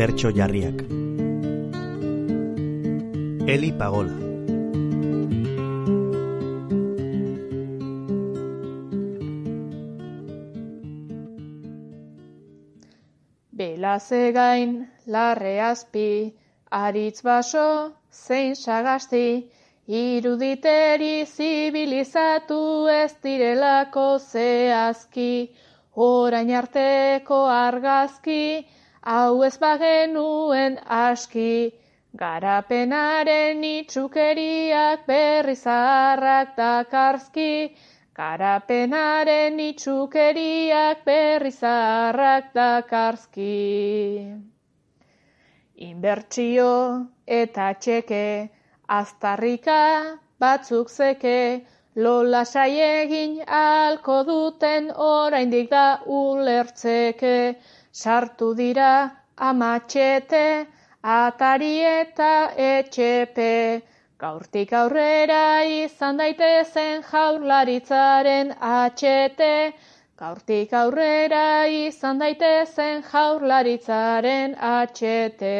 Bertso jarriak. Eli Pagola. Belaze gain, larre azpi, aritz baso, zein sagasti, iruditeri zibilizatu ez direlako zehazki, orain arteko argazki, hau ez bagenuen aski, garapenaren itxukeriak berri zaharrak dakarzki, Garapenaren itxukeriak berri zaharrak dakarzki. Inbertsio eta txeke, aztarrika batzuk zeke, lola egin alko duten oraindik da ulertzeke, sartu dira amatxete, atari eta etxepe, Gaurtik aurrera izan daitezen jaurlaritzaren atxete, gaurtik aurrera izan daitezen jaurlaritzaren atxete.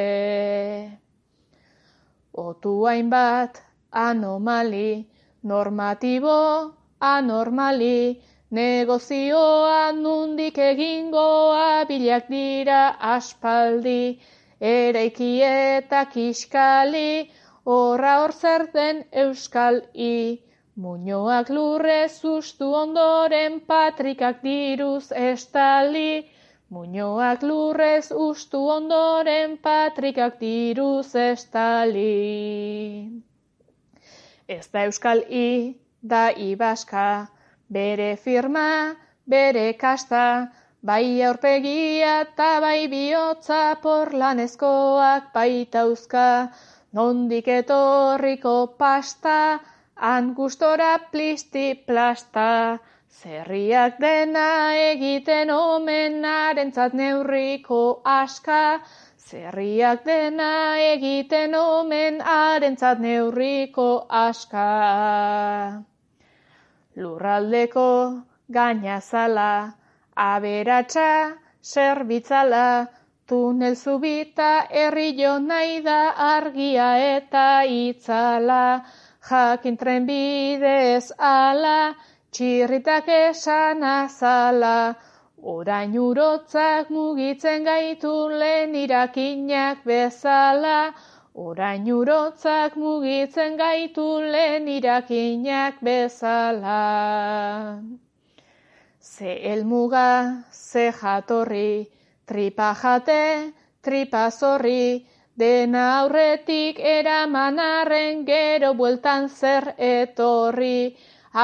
Otu hainbat anomali, normatibo anormali, negozioa nundik egingoa bilak dira aspaldi, ereiki eta kiskali, Horra hor zer den euskal i, muñoak lurre sustu ondoren patrikak diruz estali, muñoak lurrez ustu ondoren patrikak diruz estali. Ez da euskal i, da ibaska, bere firma, bere kasta, bai aurpegia eta bai bihotza porlanezkoak baitauzka, Nondik etorriko pasta, angustora plisti plasta. Zerriak dena egiten omen arentzat neurriko aska. Zerriak dena egiten omen neurriko aska. Lurraldeko gainazala, aberatsa, zerbitzala, Tunel zubita herri jo nahi da argia eta itzala, jakin bidez ala, txirritak esan azala, orain urotzak mugitzen gaitu lehen irakinak bezala, orain urotzak mugitzen gaitu lehen irakinak bezala. Ze elmuga, ze jatorri, Tripa jate, tripa zorri, dena aurretik eramanarren gero bueltan zer etorri.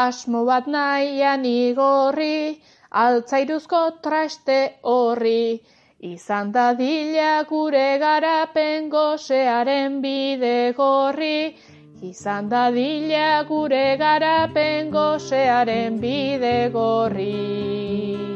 Asmo bat nahian igorri, altzairuzko traste horri. Izan dadila gure garapen gozearen bide gorri. Izan dadila gure garapen gozearen bide gorri.